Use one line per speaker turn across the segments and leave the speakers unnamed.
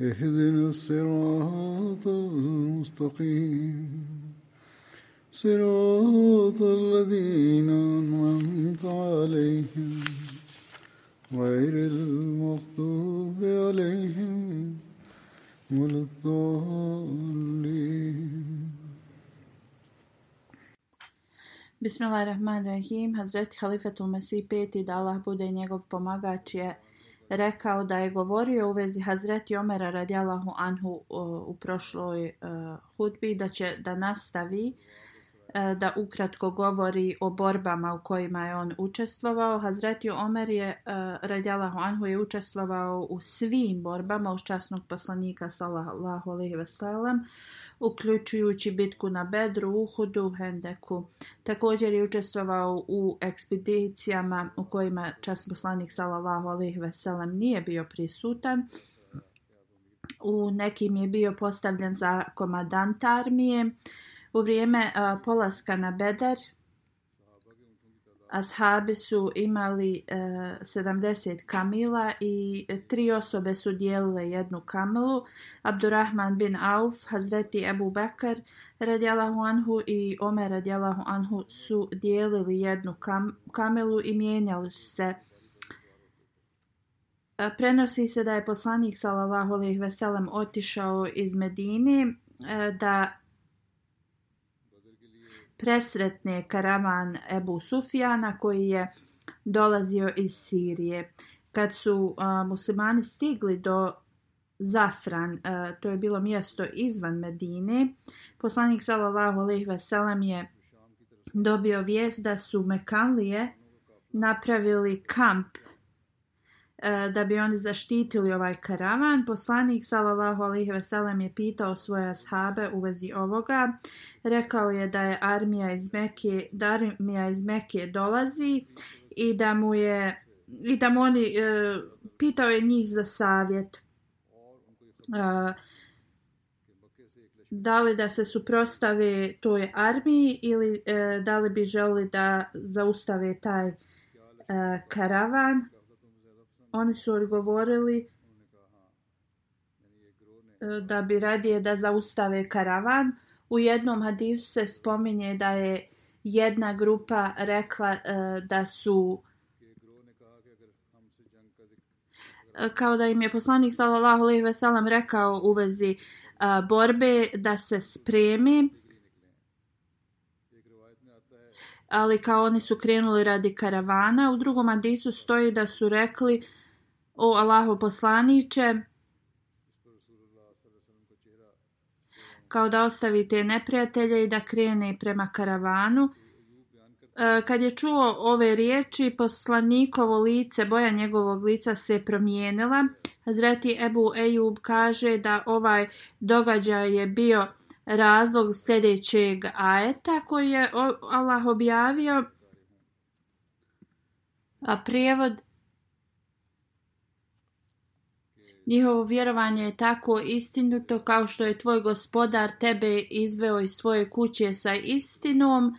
اهدنا الصراط المستقيم صراط الذين انعمت عليهم غير المغضوب عليهم ولا الضالين
بسم الله الرحمن الرحيم حضرت خليفه المسيح بيتي دالله بودي نيغوف помогаче rekao da je govorio u vezi Hazreti Omera radijalahu anhu u prošloj e, hudbi da će da nastavi e, da ukratko govori o borbama u kojima je on učestvovao. Hazreti Omer je e, radijalahu anhu je učestvovao u svim borbama uz časnog poslanika sallallahu alejhi ve uključujući bitku na Bedru, Uhudu, Hendeku. Također je učestvovao u ekspedicijama u kojima časposlanik sallallahu alejhi ve sellem nije bio prisutan. U nekim je bio postavljen za komadant armije. U vrijeme polaska na Bedar Ashabi su imali 70 e, kamila i tri osobe su dijelile jednu kamilu. Abdurrahman bin Auf, Hazreti Ebu Bekar radijalahu anhu i Omer radijalahu anhu su dijelili jednu kamelu kamilu i mijenjali su se. E, prenosi se da je poslanik sallallahu alejhi ve otišao iz Medini e, da presretne karavan Ebu Sufijana koji je dolazio iz Sirije. Kad su muslimani stigli do Zafran, to je bilo mjesto izvan Medine, poslanik sallallahu alejhi ve sellem je dobio vijest da su Mekanlije napravili kamp E, da bi oni zaštitili ovaj karavan. Poslanik sallallahu ve sellem je pitao svoje ashabe u vezi ovoga. Rekao je da je armija iz Mekke, da armija iz Mekke dolazi i da mu je i oni e, pitao je njih za savjet. E, da li da se suprostave toj armiji ili da li bi želi da zaustave taj karavan oni su odgovorili e, da bi radije da zaustave karavan. U jednom hadisu se spominje da je jedna grupa rekla e, da su e, kao da im je poslanik sallallahu alejhi ve rekao u vezi borbe da se spremi ali kao oni su krenuli radi karavana. U drugom Adisu stoji da su rekli o Allaho poslaniće kao da ostavi te neprijatelje i da krene prema karavanu. E, kad je čuo ove riječi, poslanikovo lice, boja njegovog lica se promijenila. Zreti Ebu Ejub kaže da ovaj događaj je bio razlog sljedećeg ajeta koji je Allah objavio. A prijevod Njihovo vjerovanje je tako istinuto kao što je tvoj gospodar tebe izveo iz svoje kuće sa istinom.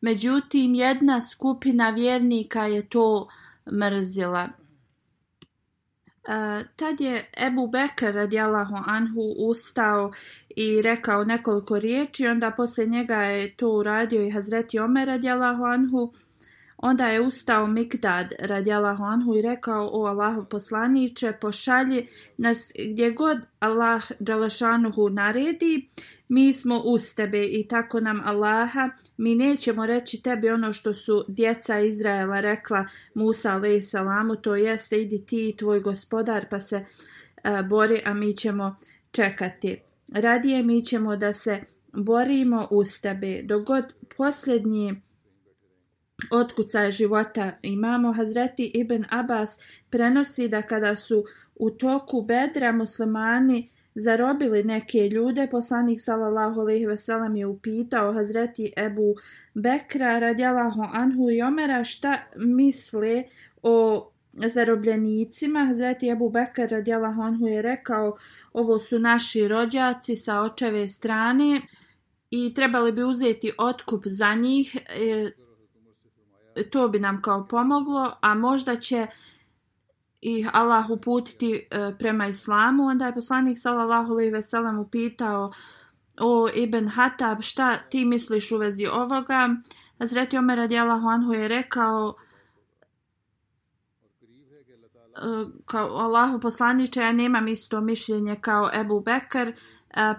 Međutim, jedna skupina vjernika je to mrzila. tad je Ebu Bekr radijalahu anhu ustao i rekao nekoliko riječi, onda poslije njega je to uradio i Hazreti Omer radijalahu anhu, onda je ustao Mikdad radijalahu anhu i rekao o Allahov poslaniće, pošalji nas gdje god Allah Đalašanuhu naredi, mi smo uz tebe i tako nam Allaha, mi nećemo reći tebi ono što su djeca Izraela rekla Musa alaih salamu, to jeste idi ti i tvoj gospodar pa se e, bori, a mi ćemo čekati radije mi ćemo da se borimo u tebe, dok god posljednji otkucaj života imamo. Hazreti Ibn Abbas prenosi da kada su u toku bedra muslimani zarobili neke ljude, poslanik sallallahu alejhi ve sellem je upitao Hazreti Ebu Bekra ho anhu i Omera šta misle o zarobljenicima. Zreti Ebu Bekar radijela Honhu je rekao ovo su naši rođaci sa očeve strane i trebali bi uzeti otkup za njih. E, to bi nam kao pomoglo, a možda će ih Allah uputiti e, prema islamu. Onda je poslanik sallallahu alejhi ve sellem upitao o Ibn Hatab šta ti misliš u vezi ovoga? Hazreti Omer radijallahu anhu je rekao kao Allahu poslaniče, ja nemam isto mišljenje kao Ebu Bekar e,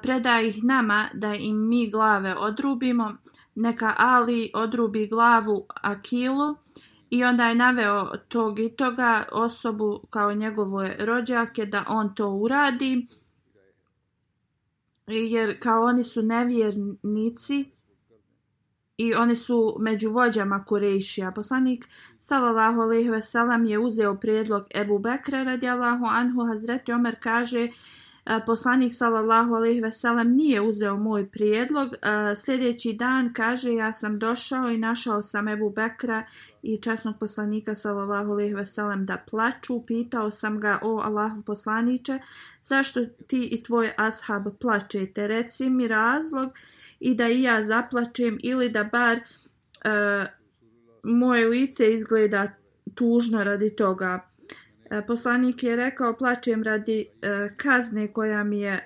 preda ih nama da im mi glave odrubimo, neka Ali odrubi glavu Akilu i onda je naveo tog i toga osobu kao njegove rođake da on to uradi jer kao oni su nevjernici i oni su među vođama Kurešija. Poslanik sallallahu alaihi je uzeo prijedlog Ebu Bekra radijallahu anhu, Hazreti Omer kaže e, poslanik sallallahu alaihi ve nije uzeo moj prijedlog. E, sljedeći dan kaže ja sam došao i našao sam Ebu Bekra i časnog poslanika sallallahu alaihi ve da plaču. Pitao sam ga o Allahu poslaniće zašto ti i tvoj ashab plačete? Reci mi razlog i da i ja zaplačem ili da bar e, moje lice izgleda tužno radi toga. E, poslanik je rekao plaćujem radi e, kazne koja mi je e,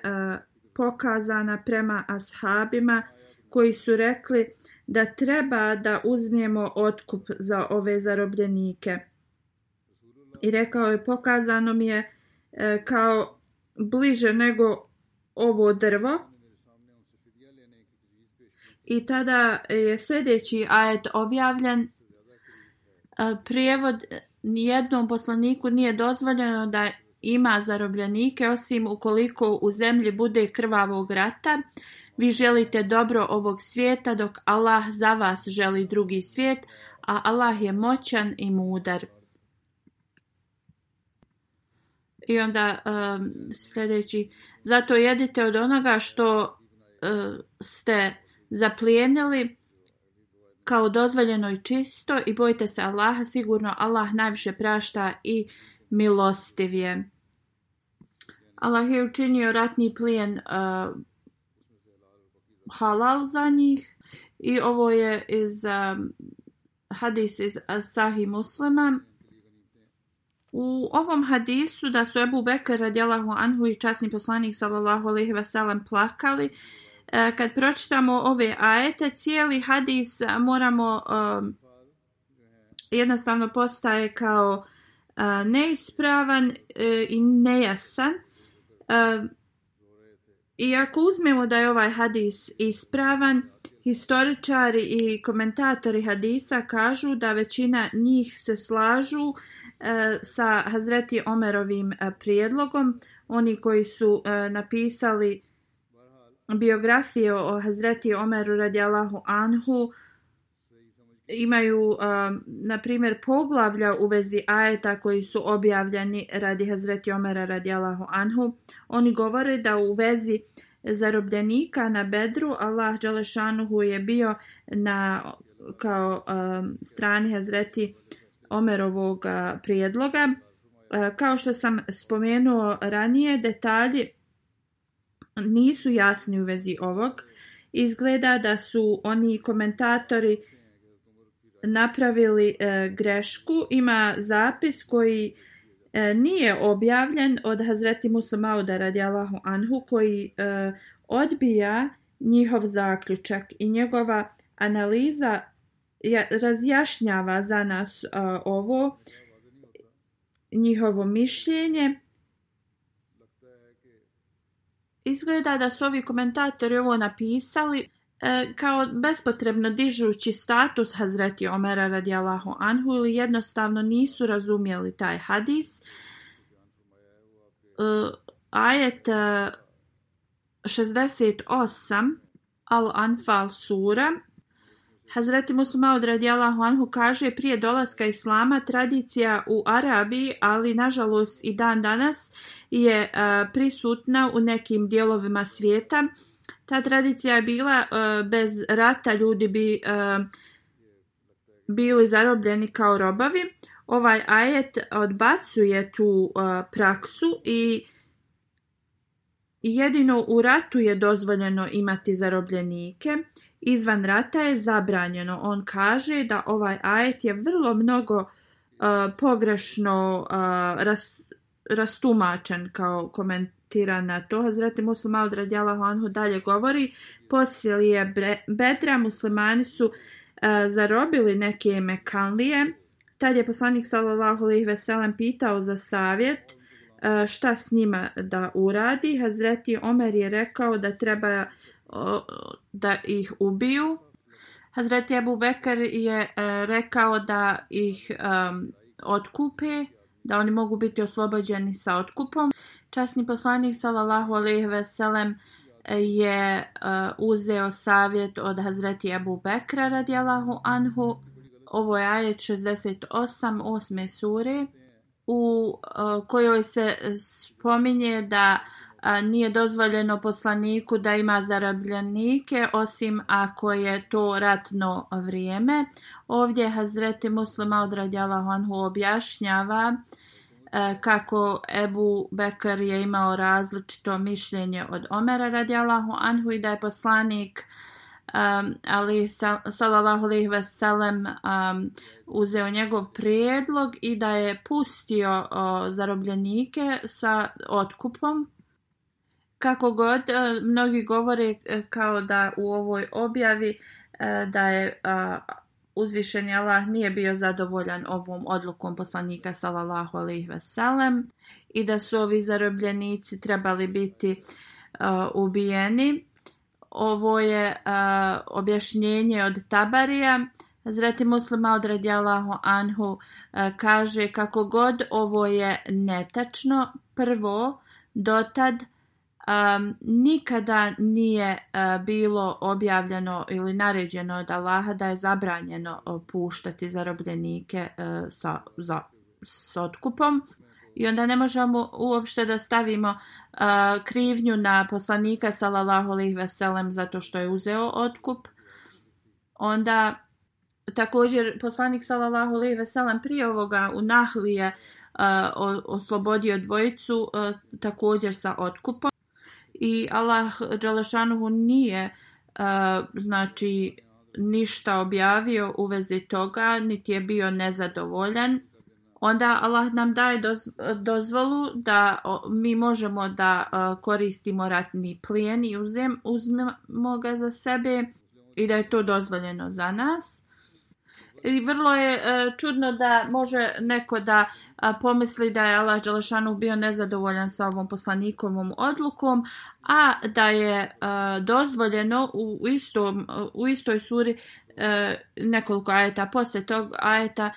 pokazana prema ashabima koji su rekli da treba da uzmijemo otkup za ove zarobljenike. I rekao je pokazano mi je kao bliže nego ovo drvo. I tada je sljedeći ajet objavljen prijevod e, nijednom poslaniku nije dozvoljeno da ima zarobljenike osim ukoliko u zemlji bude krvavog rata. Vi želite dobro ovog svijeta dok Allah za vas želi drugi svijet, a Allah je moćan i mudar. I onda um, sljedeći, zato jedite od onoga što e, ste zaplijenili kao dozvoljeno i čisto i bojte se Allaha, sigurno Allah najviše prašta i milostiv je. Allah je učinio ratni plijen uh, halal za njih i ovo je iz um, hadis iz uh, Sahih Muslima. U ovom hadisu da su Ebu Bekr radijalahu anhu i časni poslanik sallallahu alejhi ve plakali E, kad pročitamo ove ajete, cijeli hadis e, moramo e, jednostavno postaje kao neispravan i nejasan. I ako uzmemo da je ovaj hadis ispravan, historičari i komentatori hadisa kažu da većina njih se slažu sa Hazreti Omerovim prijedlogom. Oni koji su napisali biografije o Hazreti Omeru radijalahu anhu imaju na primjer poglavlja u vezi ajeta koji su objavljeni radi Hazreti Omera radijalahu anhu. Oni govore da u vezi zarobljenika na Bedru Allah Đalešanuhu je bio na kao strani Hazreti Omerovog prijedloga. kao što sam spomenuo ranije, detalji nisu jasni u vezi ovog. Izgleda da su oni komentatori napravili e, grešku. Ima zapis koji e, nije objavljen od Hazreti Musa Mauda anhu koji e, odbija njihov zaključak i njegova analiza razjašnjava za nas ovo njihovo mišljenje Izgleda da su ovi komentatori ovo napisali e, kao bespotrebno dižući status Hazreti Omera radi Anhu ili jednostavno nisu razumjeli taj hadis. E, ajet 68 e, Al-Anfal sura Hazreti od Radijala huanhu kaže prije dolaska islama tradicija u Arabiji, ali nažalost i dan danas je e, prisutna u nekim dijelovima svijeta. Ta tradicija je bila e, bez rata ljudi bi e, bili zarobljeni kao robavi. Ovaj ajet odbacuje tu praksu i jedino u ratu je dozvoljeno imati zarobljenike izvan rata je zabranjeno. On kaže da ovaj ajet je vrlo mnogo e, pogrešno e, rastumačen kao komentira na to. Hazreti Muslima od Anhu dalje govori, poslije je Bedra muslimani su e, zarobili neke mekanlije. Tad je poslanik sallallahu alaihi veselem pitao za savjet šta s njima da uradi. Hazreti Omer je rekao da treba da ih ubiju. Hazreti Abu Bekr je e, rekao da ih otkupe, da oni mogu biti oslobođeni sa otkupom. Časni poslanik sallallahu alejhi ve sellem je e, uzeo savjet od Hazreti Abu Bekra radijallahu anhu. Ovo je ajet 68, 8. suri u e, kojoj se spominje da nije dozvoljeno poslaniku da ima zarobljenike osim ako je to ratno vrijeme. Ovdje Hazreti Muslima od Anhu objašnjava kako Ebu Bekr je imao različito mišljenje od Omera radijalahu anhu i da je poslanik ali sallallahu veselem uzeo njegov prijedlog i da je pustio zarobljenike sa otkupom kako god, e, mnogi govore e, kao da u ovoj objavi e, da je uzvišeni Allah nije bio zadovoljan ovom odlukom poslanika sallallahu alaihi veselem i da su ovi zarobljenici trebali biti ubijeni. Ovo je objašnjenje od Tabarija. Zreti muslima od radijalahu anhu kaže kako god ovo je netačno, prvo dotad Um, nikada nije e, bilo objavljeno ili naređeno od Allaha da je zabranjeno e, puštati zarobljenike e, sa, s otkupom i onda ne možemo uopšte da stavimo krivnju na poslanika sallallahu alejhi ve zato što je uzeo otkup. Onda također poslanik sallallahu alejhi ve prije ovoga u Nahli je oslobodio dvojicu također sa otkupom i Allah Đalešanuhu nije e, znači ništa objavio u vezi toga, niti je bio nezadovoljan, onda Allah nam daje dozvolu da mi možemo da e, koristimo ratni plijen i uzmemo ga za sebe i da je to dozvoljeno za nas i vrlo je e, čudno da može neko da pomisli da je Allah Đelešanu bio nezadovoljan sa ovom poslanikovom odlukom, a da je e, dozvoljeno u, istom, u istoj suri e, nekoliko ajeta. Poslije tog ajeta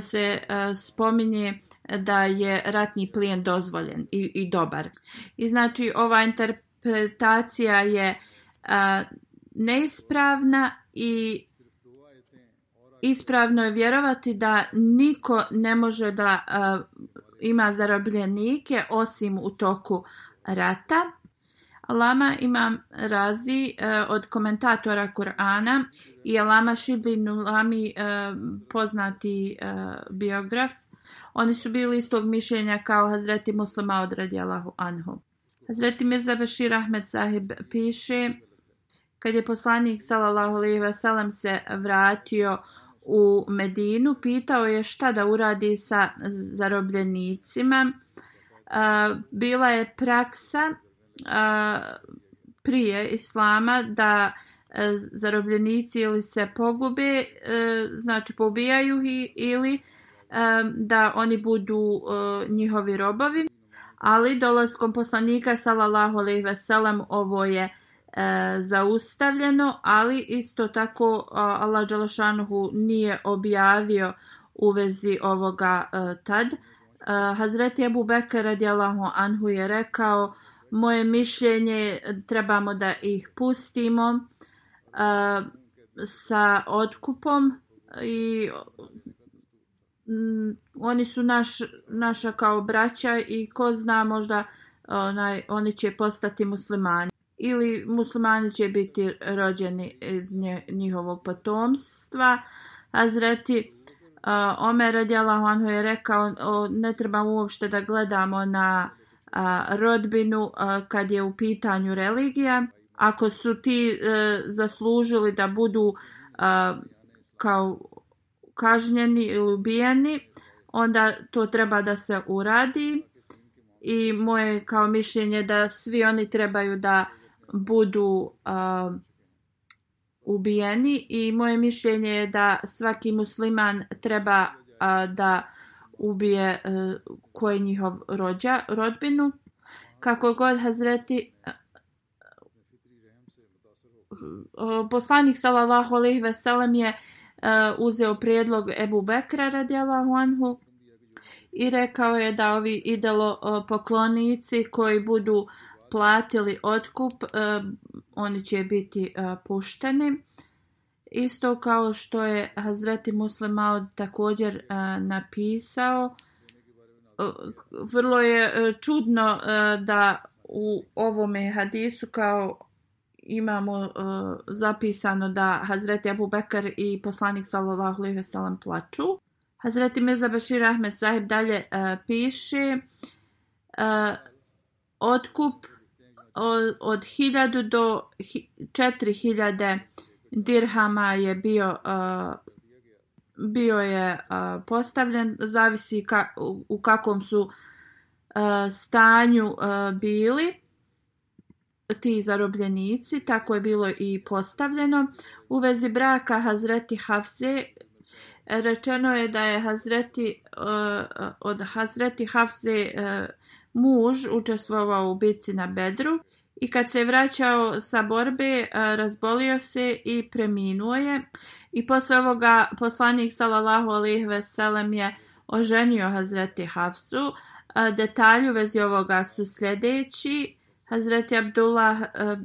se spominje da je ratni plijen dozvoljen i, i dobar. I znači ova interpretacija je neispravna i ispravno je vjerovati da niko ne može da e, ima zarobljenike osim u toku rata. Lama ima Razi e, od komentatora Kur'ana i Lama Šibli Nulami e, poznati biograf. Oni su bili istog mišljenja kao Hazreti Muslima od Radijalahu Anhu. Hazreti Mirza Bashir Ahmed Sahib piše kad je poslanik sallallahu alejhi ve se vratio u Medinu pitao je šta da uradi sa zarobljenicima. Bila je praksa prije islama da e, zarobljenici ili se pogube, e, znači pobijaju ili e, da oni budu njihovi robovi. Ali dolaskom poslanika sallallahu alejhi ve ovo je E, zaustavljeno, ali isto tako Allah Đalašanuhu nije objavio u vezi ovoga e, tad. E, Hazreti Abu Bekr radijalahu anhu je rekao moje mišljenje trebamo da ih pustimo sa otkupom i mm, oni su naš, naša kao braća i ko zna možda oni će postati muslimani ili muslimani će biti rođeni iz njihovog potomstva. Azreti Omer radijalahu anhu je rekao ne trebamo uopšte da gledamo na rodbinu kad je u pitanju religija. Ako su ti e, zaslužili da budu kao kažnjeni ili ubijeni, onda to treba da se uradi i moje kao mišljenje da svi oni trebaju da budu ubijeni i moje mišljenje je da svaki musliman treba da ubije uh, njihov rođa, rodbinu. Kako god Hazreti e, e, poslanik sallallahu alejhi ve sellem je uzeo prijedlog Ebu Bekra radijallahu anhu i rekao je da ovi idelo poklonici koji budu platili otkup, e, oni će biti e, pušteni. Isto kao što je Hazreti Muslimao također e, napisao, vrlo je čudno da u ovome hadisu kao imamo zapisano da Hazreti Abu Bekar i poslanik sallallahu alejhi ve plaču. Hazreti Mirza Bashir Ahmed Sahib dalje piše otkup od 1000 do 4000 dirhama je bio bio je postavljen zavisi u kakvom su stanju bili ti zarobljenici tako je bilo i postavljeno u vezi braka Hazreti Hafse Rečeno je da je Hazreti, e, od Hazreti Hafze e, muž učestvovao u bitci na Bedru i kad se je vraćao sa borbe e, razbolio se i preminuo je i posle ovoga poslanik sallallahu alejhi ve je oženio Hazreti Hafzu. Detalji u vezi ovoga su sljedeći. Hazreti Abdullah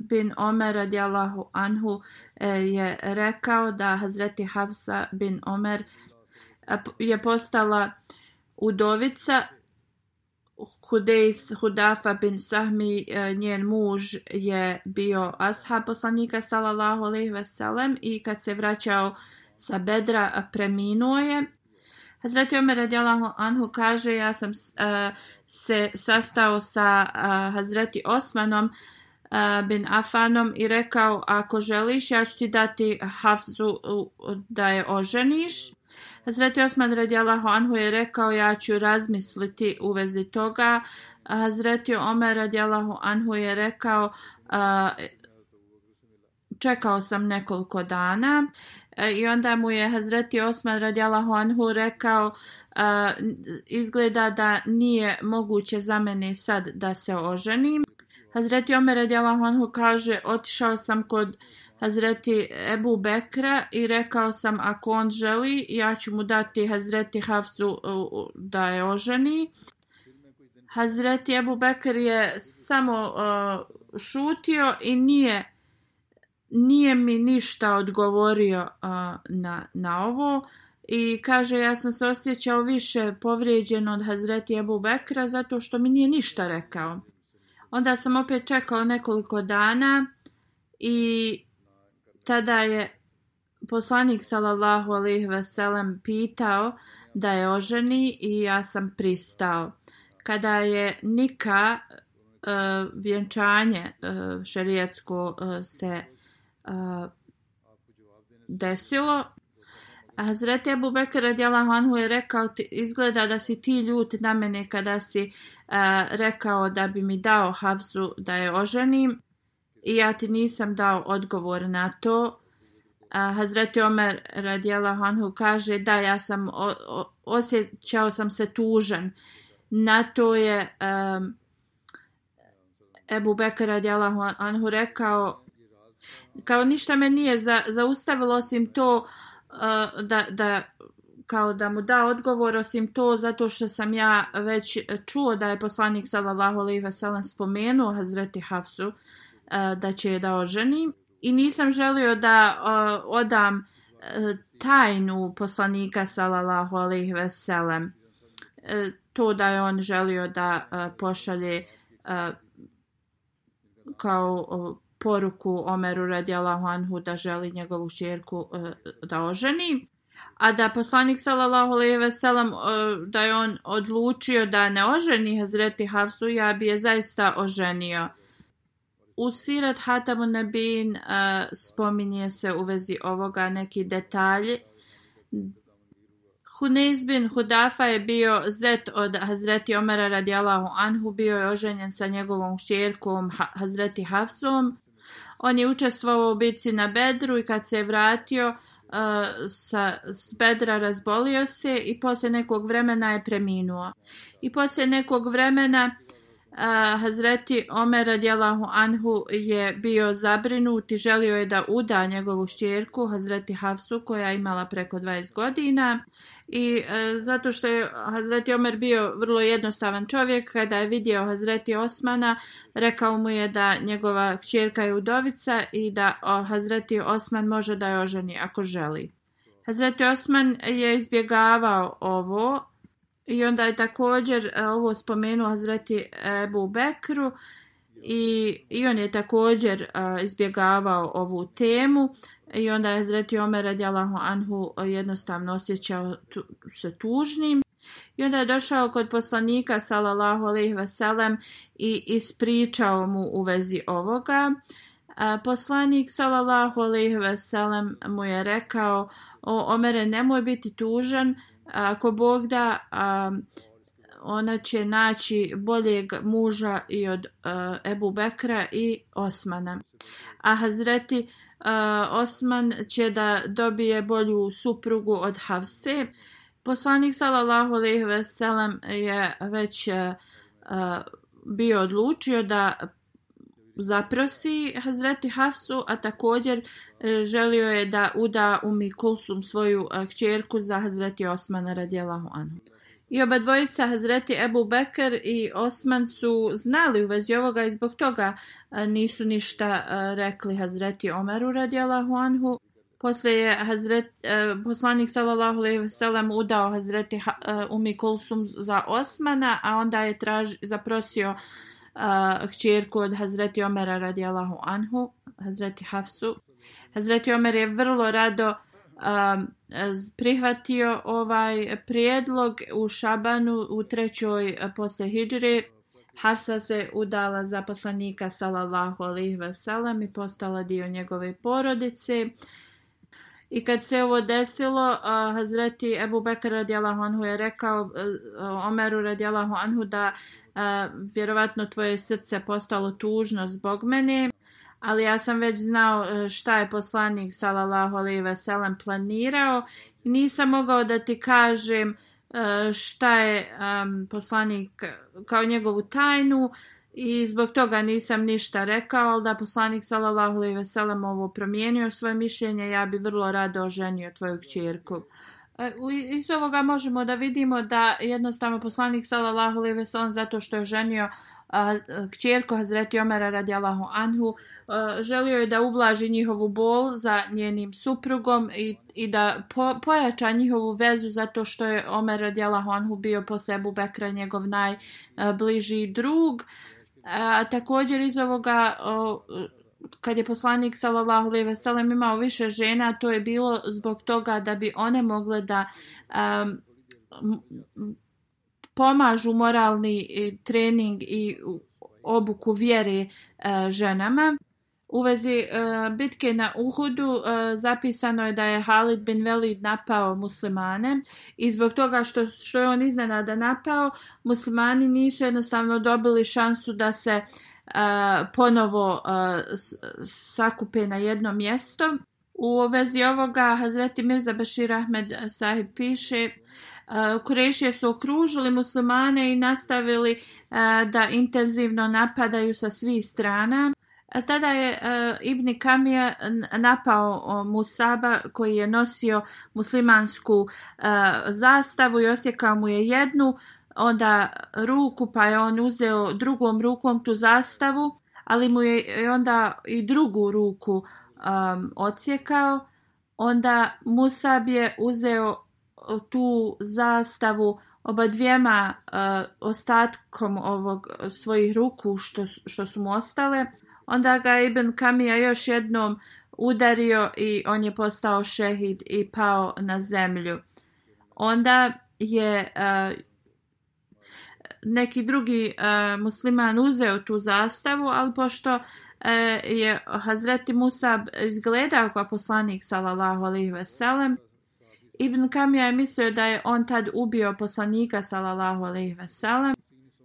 bin Omer radijallahu anhu E, je rekao da Hazreti Hafsa bin Omer e, je postala udovica Hudejs Hudafa bin Sahmi, e, njen muž je bio ashab poslanika sallallahu ve veselem i kad se vraćao sa bedra preminuo je. Hazreti Omer radijalahu anhu kaže ja sam se sastao sa Hazreti Osmanom bin Afanom i rekao ako želiš ja ću ti dati Hafzu da je oženiš. Hazreti Osman radijalahu anhu je rekao ja ću razmisliti u vezi toga. Hazreti Omer radijalahu anhu je rekao čekao sam nekoliko dana e, i onda mu je Hazreti Osman radijalahu anhu rekao izgleda da nije moguće za mene sad da se oženim. Hazreti Omer radijalahu kaže otišao sam kod Hazreti Ebu Bekra i rekao sam ako on želi ja ću mu dati Hazreti Hafsu da je oženi. Hazreti Ebu Bekr je samo šutio i nije, nije mi ništa odgovorio na, na ovo. I kaže ja sam se osjećao više povrijeđen od Hazreti Ebu Bekra zato što mi nije ništa rekao. Onda sam opet čekao nekoliko dana i tada je poslanik sallallahu alejhi ve pitao da je oženi i ja sam pristao. Kada je nika e, vjenčanje e, šerijetsko e, se desilo a Hazreti Abu Bekr radijallahu anhu je rekao, izgleda da si ti ljut na mene kada si e, rekao da bi mi dao Havzu da je oženim i ja ti nisam dao odgovor na to. A, Hazreti Omer radijela anhu kaže da ja sam o, osjećao sam se tužan. Na to je e, a, Ebu Bekr radijallahu anhu rekao kao ništa me nije za, zaustavilo osim to da, da kao da mu da odgovor osim to zato što sam ja već čuo da je poslanik sallallahu alejhi ve sellem spomenuo Hazreti Hafsu da će je da oženi i nisam želio da odam tajnu poslanika sallallahu alejhi ve sellem e, to da je on želio da pošalje kao poruku Omeru radijallahu anhu da želi njegovu čerku e, da oženi. A da poslanik sallallahu alejhi ve e, da je on odlučio da ne oženi Hazreti Hafsu, ja bi je zaista oženio. U Sirat Hatamu Nebin e, spominje se u vezi ovoga neki detalji. Huneiz bin Hudafa je bio zet od Hazreti Omera radijalahu anhu, bio je oženjen sa njegovom kćerkom Hazreti Hafsom. On je učestvovao u bici na Bedru i kad se je vratio uh, sa, s Bedra razbolio se i poslije nekog vremena je preminuo. I poslije nekog vremena Hazreti Omer radijalahu anhu je bio zabrinut i želio je da uda njegovu šćerku Hazreti Hafsu koja je imala preko 20 godina i e, zato što je Hazreti Omer bio vrlo jednostavan čovjek kada je vidio Hazreti Osmana rekao mu je da njegova kćerka je udovica i da Hazreti Osman može da je oženi ako želi. Hazreti Osman je izbjegavao ovo i onda je također e, ovo spomenuo Hazreti Ebu Bekru i, i on je također e, izbjegavao ovu temu i onda je Hazreti Omer radijalahu anhu jednostavno osjećao se tužnim. I onda je došao kod poslanika sallallahu alejhi ve i ispričao mu u vezi ovoga. E, poslanik sallallahu alejhi ve mu je rekao: "O Omere, nemoj biti tužan, ako Bog da, ona će naći boljeg muža i od e, Ebu Bekra i Osmana. A Hazreti e, Osman će da dobije bolju suprugu od Havse. Poslanik sallallahu alejhi ve sellem je već e, bio odlučio da zaprosi Hazreti Hafsu, a također e, želio je da uda u Mikulsum svoju e, kćerku za Hazreti Osmana radijalahu anhu. I oba dvojica Hazreti Ebu Bekr i Osman su znali u vezi ovoga i zbog toga e, nisu ništa rekli Hazreti Omeru radijalahu anhu. Poslije je Hazret, poslanik sallallahu alejhi ve sellem udao Hazreti Umi Kulsum za Osmana, a onda je zaprosio uh, hćerku od Hazreti Omera radijalahu anhu, Hazreti Hafsu. Hazreti Omer je vrlo rado prihvatio ovaj prijedlog u Šabanu u trećoj posle Hafsa se udala za poslanika sallallahu alaihi wasallam i postala dio njegove porodice. I kad se ovo desilo, Hazreti Ebu Bekar radijalahu anhu je rekao e, Omeru radijalahu anhu da e, vjerovatno tvoje srce postalo tužno zbog mene, ali ja sam već znao e, šta je poslanik sallallahu alejhi ve planirao nisam mogao da ti kažem šta je poslanik kao njegovu tajnu i zbog toga nisam ništa rekao, ali da poslanik sallallahu alejhi ve ovo promijenio svoje mišljenje, ja bi vrlo rado oženio tvoju kćerku. E, iz ovoga možemo da vidimo da jednostavno poslanik sallallahu alejhi ve zato što je ženio kćerku Hazreti Omera radijallahu anhu e, želio je da ublaži njihovu bol za njenim suprugom i, i da pojača njihovu vezu zato što je Omer radijallahu anhu bio po sebu Bekra njegov najbliži drug također iz ovoga, kad je poslanik sallallahu alejhi ve imao više žena, to je bilo zbog toga da bi one mogle da um, pomažu moralni e, trening i obuku vjeri e, ženama. U vezi e, bitke na Uhudu e, zapisano je da je Halid bin Velid napao muslimane i zbog toga što, je on iznenada napao, muslimani nisu jednostavno dobili šansu da se e, ponovo sakupe na jedno mjesto. U vezi ovoga Hazreti Mirza Bashir Ahmed Sahib piše Kurešije su okružili muslimane i nastavili da intenzivno napadaju sa svih strana. Tada je e, Ibni Kamija napao Musaba koji je nosio muslimansku e, zastavu i osjekao mu je jednu, onda ruku pa je on uzeo drugom rukom tu zastavu, ali mu je onda i drugu ruku um, odsjekao. Onda Musab je uzeo tu zastavu oba dvijema ostatkom ovog svojih ruku što, što su mu ostale Onda ga je Ibn Kamija još jednom udario i on je postao šehid i pao na zemlju. Onda je e, neki drugi e, musliman uzeo tu zastavu, ali pošto e, je Hazreti Musab izgledao kao poslanik sallallahu ve sellem, Ibn Kamija je mislio da je on tad ubio poslanika sallallahu ve sellem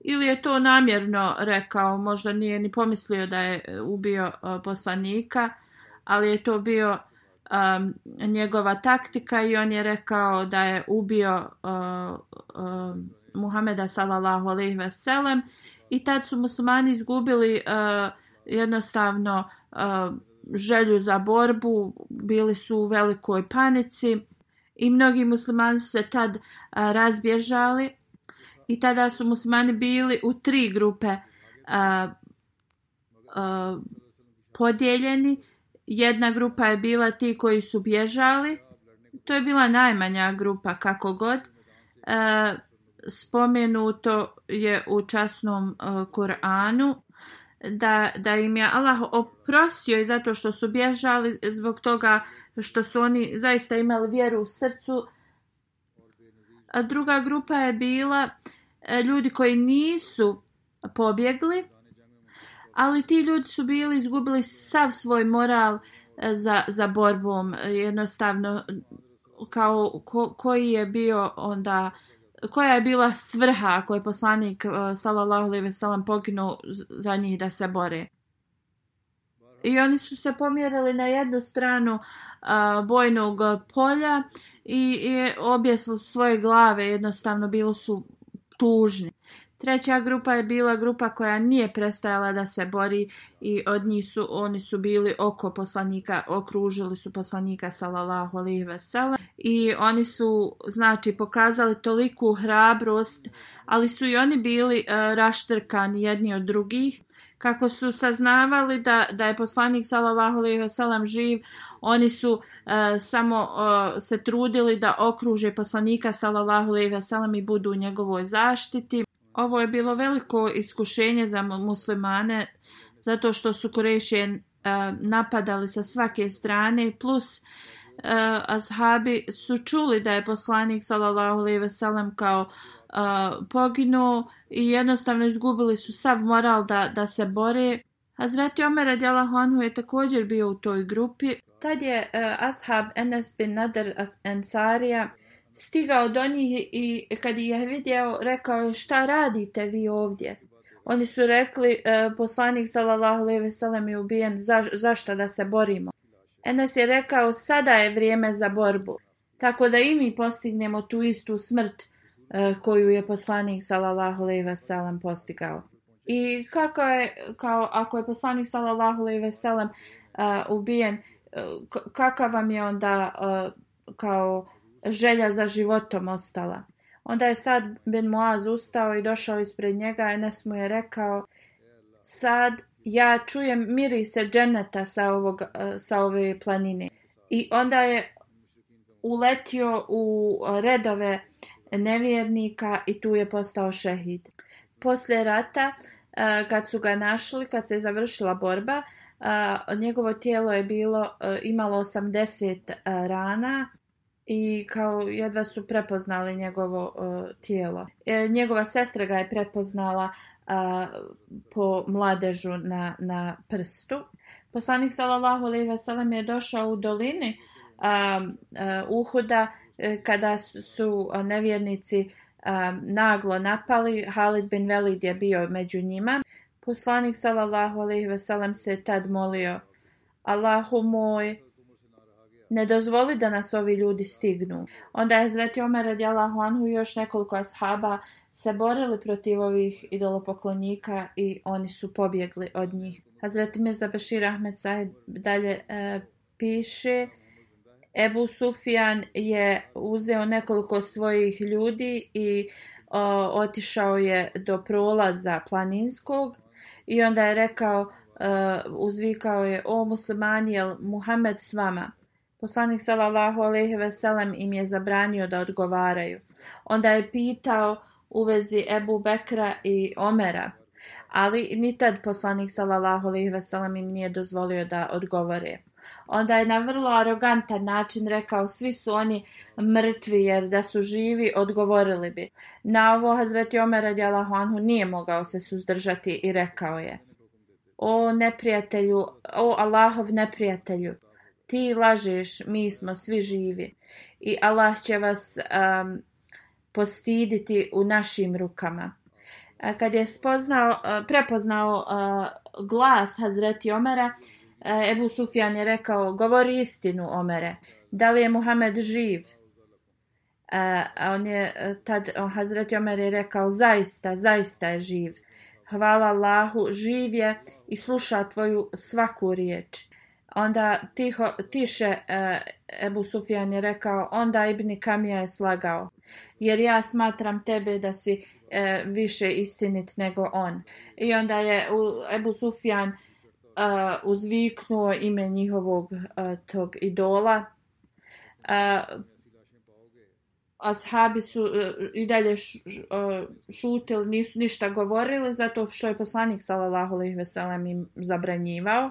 ili je to namjerno rekao, možda nije ni pomislio da je e, ubio e, poslanika, ali je to bio njegova taktika i on je rekao da je ubio e, Muhameda sallallahu alejhi ve sellem i tad su muslimani izgubili jednostavno želju za borbu, bili su u velikoj panici i mnogi muslimani se tad razbježali i tada su musmani bili u tri grupe a, podijeljeni. Jedna grupa je bila ti koji su bježali. To je bila najmanja grupa kako god. spomenuto je u časnom Koranu da, da im je Allah oprosio i zato što su bježali zbog toga što su oni zaista imali vjeru u srcu. A druga grupa je bila E, ljudi koji nisu pobjegli, ali ti ljudi su bili izgubili sav svoj moral e, za, za borbom, jednostavno kao koji je bio onda koja je bila svrha ako je poslanik e, sallallahu alejhi ve sellem poginuo za njih da se bore. I oni su se pomjerili na jednu stranu bojnog polja i, i objesili svoje glave, jednostavno bili su tužni. Treća grupa je bila grupa koja nije prestajala da se bori i od njih su, oni su bili oko poslanika, okružili su poslanika salalahu alihi vesela i oni su znači pokazali toliku hrabrost, ali su i oni bili eh, raštrkani jedni od drugih kako su saznavali da, da je poslanik sallallahu alejhi ve živ, oni su e, samo e, se trudili da okruže poslanika sallallahu alejhi ve i budu u njegovoj zaštiti. Ovo je bilo veliko iskušenje za muslimane zato što su Kurešije e, napadali sa svake strane plus azhabi su čuli da je poslanik sallallahu alejhi ve kao uh, poginuo i jednostavno izgubili su sav moral da, da se bore. Hazreti Omer radijalahu je također bio u toj grupi. Tad je uh, ashab Enes bin Nader Ansarija stigao do njih i kad je vidio rekao je šta radite vi ovdje? Oni su rekli e, poslanik sallallahu alejhi ve je ubijen za, zašto da se borimo. Enes je rekao sada je vrijeme za borbu. Tako da i mi postignemo tu istu smrt Eh, koju je poslanik sallallahu alejhi ve sellem postigao. I kako je kao ako je poslanik sallallahu alejhi ve sellem eh, ubijen eh, kakav vam je onda kao želja za životom ostala. Onda je sad Ben Moaz ustao i došao ispred njega. nas mu je rekao, sad ja čujem mirise dženeta sa, ovog, sa ove planine. I onda je uletio u redove nevjernika i tu je postao šehid. Poslije rata, eh, kad su ga našli, kad se je završila borba, eh, njegovo tijelo je bilo, eh, imalo 80 rana i kao jedva su prepoznali njegovo tijelo. Njegova sestra ga je prepoznala po mladežu na, na prstu. Poslanik sallallahu alejhi ve je došao u dolini uhoda E, kada su nevjernici naglo napali, Halid bin Velid je bio među njima. Poslanik sallallahu alejhi ve sellem se tad molio: Allahu moj, ne dozvoli da nas ovi ljudi stignu. Onda je Zreti Omer radijallahu anhu još nekoliko ashaba se borili protiv ovih idolopoklonika i oni su pobjegli od njih. Hazreti Mirza Bashir Ahmed Said dalje e, piše Ebu Sufijan je uzeo nekoliko svojih ljudi i otišao je do prolaza planinskog i onda je rekao, e, uzvikao je o muslimani jel Muhammed s vama. Poslanik sallallahu alejhi ve sellem im je zabranio da odgovaraju. Onda je pitao u vezi Ebu Bekra i Omera. Ali ni tad poslanik sallallahu alejhi ve sellem im nije dozvolio da odgovore onda je na vrlo arogantan način rekao svi su oni mrtvi jer da su živi odgovorili bi. Na ovo Hazreti Omer radijalahu anhu nije mogao se suzdržati i rekao je o neprijatelju, o Allahov neprijatelju, ti lažeš, mi smo svi živi i Allah će vas um, postiditi u našim rukama. E, kad je spoznao, e, prepoznao e, glas Hazreti Omera, E, Ebu Sufjan je rekao, govori istinu, Omere. Da li je Muhammed živ? E, a on je e, tad, Hazreti Omer je rekao, zaista, zaista je živ. Hvala Allahu, živ je i sluša tvoju svaku riječ. Onda tiho, tiše Ebu Sufjan je rekao, onda Ibn Kamija je slagao. Jer ja smatram tebe da si više istinit nego on. I onda je Ebu Sufjan uzviknuo ime njihovog tog idola. Ashabi su e, i dalje šutili, nisu ništa govorili zato što je poslanik sallallahu alejhi ve sellem im zabranjivao.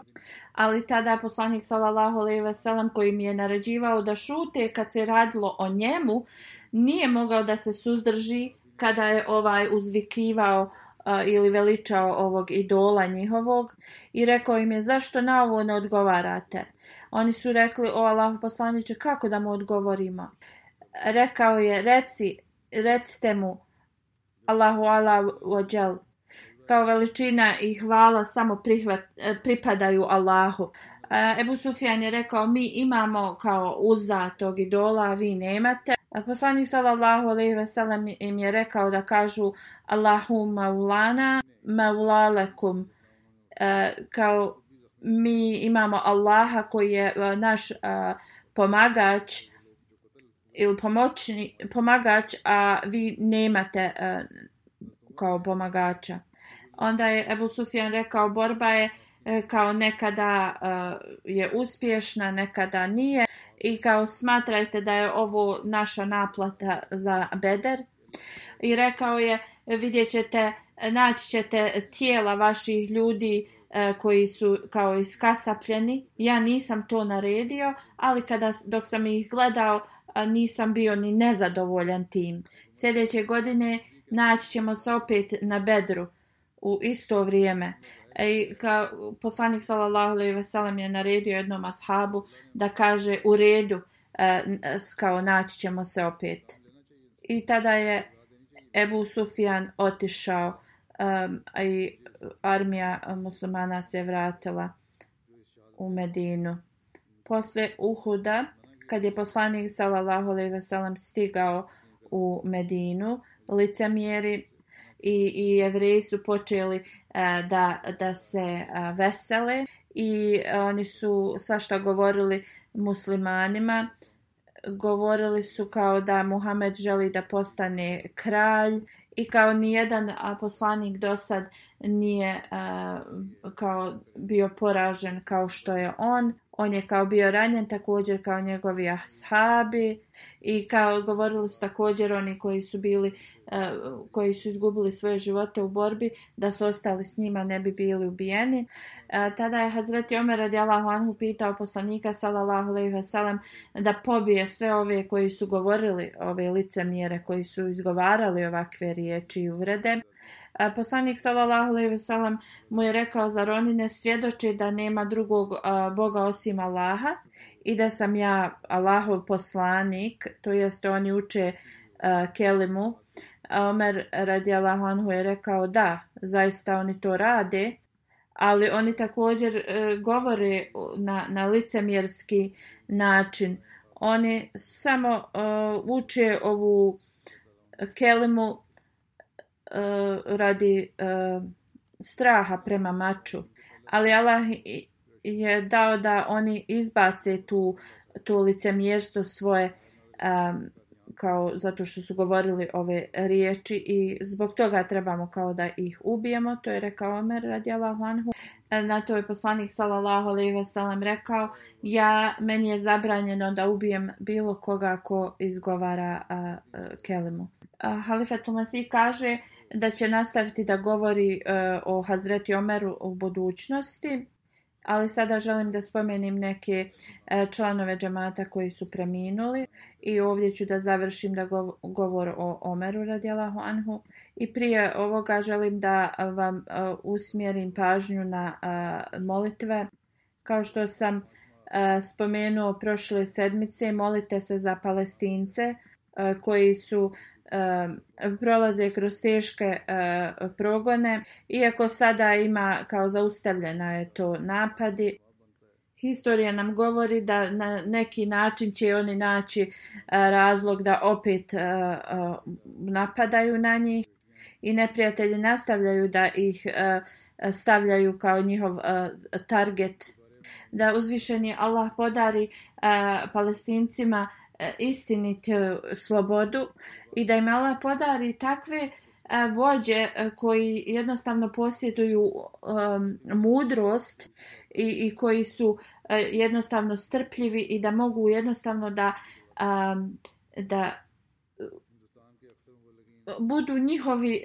Ali tada poslanik sallallahu alejhi ve sellem koji im je naređivao da šute kad se radilo o njemu, nije mogao da se suzdrži kada je ovaj uzvikivao ili veličao ovog idola njihovog i rekao im je zašto na ovo ne odgovarate. Oni su rekli o Allahu poslaniće kako da mu odgovorimo. Rekao je reci, recite mu Allahu Allahu ođel. Kao veličina i hvala samo prihvat, e, pripadaju Allahu. E, Ebu Sufjan je rekao mi imamo kao uza tog idola, a vi nemate. Poslanik sallallahu alaihi ve im je rekao da kažu Allahu maulana maulalekum e, kao mi imamo Allaha koji je e, naš e, pomagač ili pomoćni, pomagač, a vi nemate kao pomagača. Onda je Ebu Sufjan rekao borba je kao nekada je uspješna, nekada nije i kao smatrajte da je ovo naša naplata za beder i rekao je vidjet ćete naći ćete tijela vaših ljudi e, koji su kao iskasapljeni ja nisam to naredio ali kada dok sam ih gledao nisam bio ni nezadovoljan tim sljedeće godine naći ćemo se opet na bedru u isto vrijeme ka, poslanik sallallahu alejhi ve sellem je naredio jednom ashabu da kaže u redu e, e kao naći ćemo se opet. I tada je Ebu Sufjan otišao i armija muslimana se vratila u Medinu. posle Uhuda, kad je poslanik sallallahu alejhi ve stigao u Medinu, licemjeri i, i jevreji su počeli e, da, da se e, vesele i oni su svašta govorili muslimanima govorili su kao da Muhamed želi da postane kralj i kao nijedan poslanik do sad nije kao bio poražen kao što je on. On je kao bio ranjen također kao njegovi ashabi i kao govorili su također oni koji su bili, koji su izgubili svoje živote u borbi da su ostali s njima ne bi bili ubijeni. tada je Hazreti Omer Allahu anhu pitao poslanika sallallahu alejhi da pobije sve ove koji su govorili ove licemjere koji su izgovarali ovakve riječi i uvrede. Poslanik sallallahu alejhi ve sellem mu je rekao za oni ne da nema drugog boga osim Allaha i da sam ja Allahov poslanik, to jest oni uče kelimu. Omer radijallahu anhu je rekao da, zaista oni to rade, ali oni također e, govore na, na licemjerski način. Oni samo e, uče ovu e, kelimu Eh, radi eh, straha prema maču. Ali Allah je dao da oni izbace tu, tu licemjerstvo svoje eh, kao zato što su govorili ove riječi i zbog toga trebamo kao da ih ubijemo, to je rekao Omer Allahu anhu. Na to je poslanik sallallahu alejhi ve sellem rekao: "Ja meni je zabranjeno da ubijem bilo koga ko izgovara a, a, kelimu." Halifatul Halifa kaže: da će nastaviti da govori e, o Hazreti Omeru u budućnosti, ali sada želim da spomenim neke e, članove džemata koji su preminuli i ovdje ću da završim da govor o Omeru radijalahu anhu i prije ovoga želim da vam e, usmjerim pažnju na molitve kao što sam spomenuo prošle sedmice molite se za palestince koji su Eh, prolaze kroz teške eh, progone, iako sada ima kao zaustavljena je to napadi. Historija nam govori da na neki način će oni naći eh, razlog da opet napadaju na njih i neprijatelji nastavljaju da ih stavljaju kao njihov target. Da uzvišeni Allah podari palestincima E, istiniti slobodu i da im Allah podari takve e, vođe e, koji jednostavno posjeduju um, mudrost i, i koji su jednostavno strpljivi i da mogu jednostavno da, um, da budu njihovi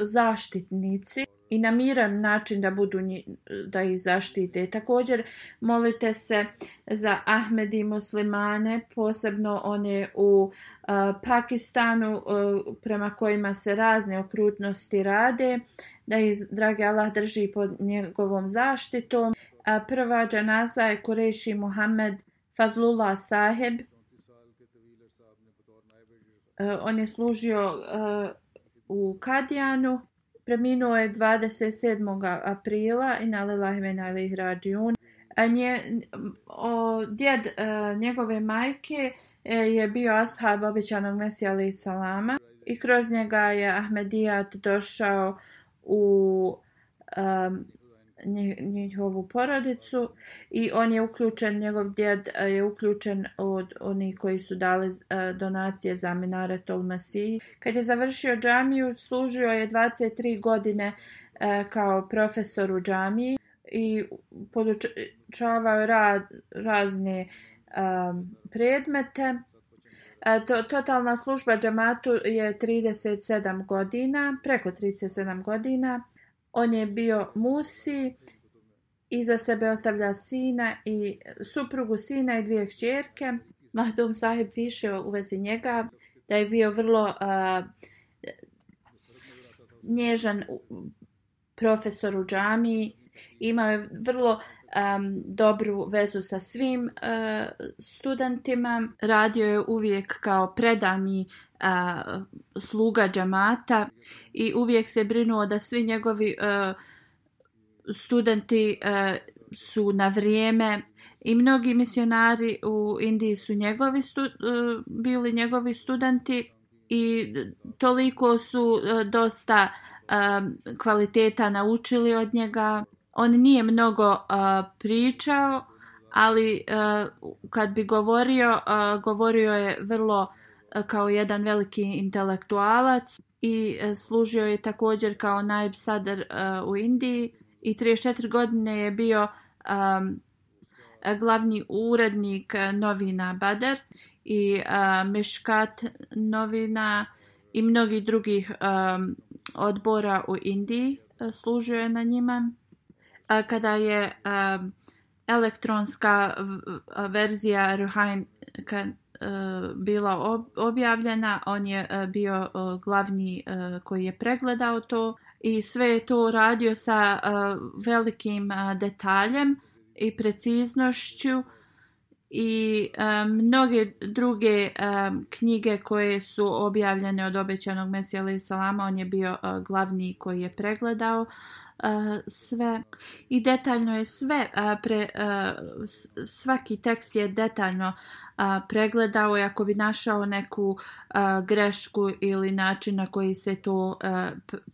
zaštitnici i na miran način da, budu, da ih zaštite. Također molite se za Ahmed i muslimane, posebno one u Pakistanu prema kojima se razne okrutnosti rade, da ih dragi Allah drži pod njegovom zaštitom. prva džanaza je Kureši Muhammed Fazlullah Saheb. on je služio u Kadijanu Preminuo je 27. aprila i nalila i Nje, o, djed e, njegove majke e, je bio ashab običanog Mesija salama i kroz njega je Ahmedijat došao u e, njihovu porodicu i on je uključen, njegov djed e, je uključen od onih koji su dali e, donacije za minaret ol Kad je završio džamiju, služio je 23 godine e, kao profesor u džamiji i podučavao razne predmete. totalna služba džamatu je 37 godina, preko 37 godina. On je bio Musi, iza sebe ostavlja sina i suprugu sina i dvije kćerke. Mahdum Sahib piše u vezi njega da je bio vrlo nježan profesor u džamiji. Imao je vrlo um, dobru vezu sa svim e, studentima. Radio je uvijek kao predani e, sluga džamata i uvijek se brinuo da svi njegovi e, studenti su na vrijeme i mnogi misionari u Indiji su njegovi bili njegovi studenti i toliko su dosta kvaliteta naučili od njega on nije mnogo pričao, ali kad bi govorio, govorio je vrlo kao jedan veliki intelektualac i e, služio je također kao naib sadr u Indiji i 34 godine je bio glavni urednik novina Bader i Meškat novina i mnogih drugih odbora u Indiji služio je na njima kada je elektronska verzija Ruhain e, bila objavljena, on je e, bio e, glavni koji je pregledao to i sve je to radio sa velikim detaljem i preciznošću i mnoge druge knjige koje su objavljene od obećanog Mesija Salama, on je bio glavni koji je pregledao sve i detaljno je sve svaki tekst je detaljno pregledao i ako bi našao neku grešku ili način na koji se to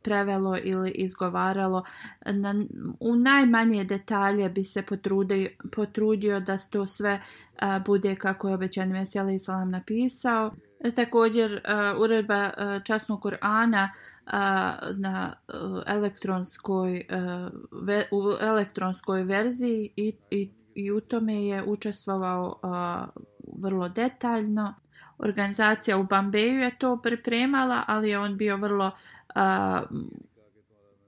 prevelo ili izgovaralo u najmanje detalje bi se potrudio, da to sve bude kako je obećan Veseli Islam napisao također uredba časnog Korana na e, elektronskoj, e, u elektronskoj verziji i, i, i u tome je učestvovao e, vrlo detaljno. Organizacija u Bambeju je to pripremala, ali je on bio vrlo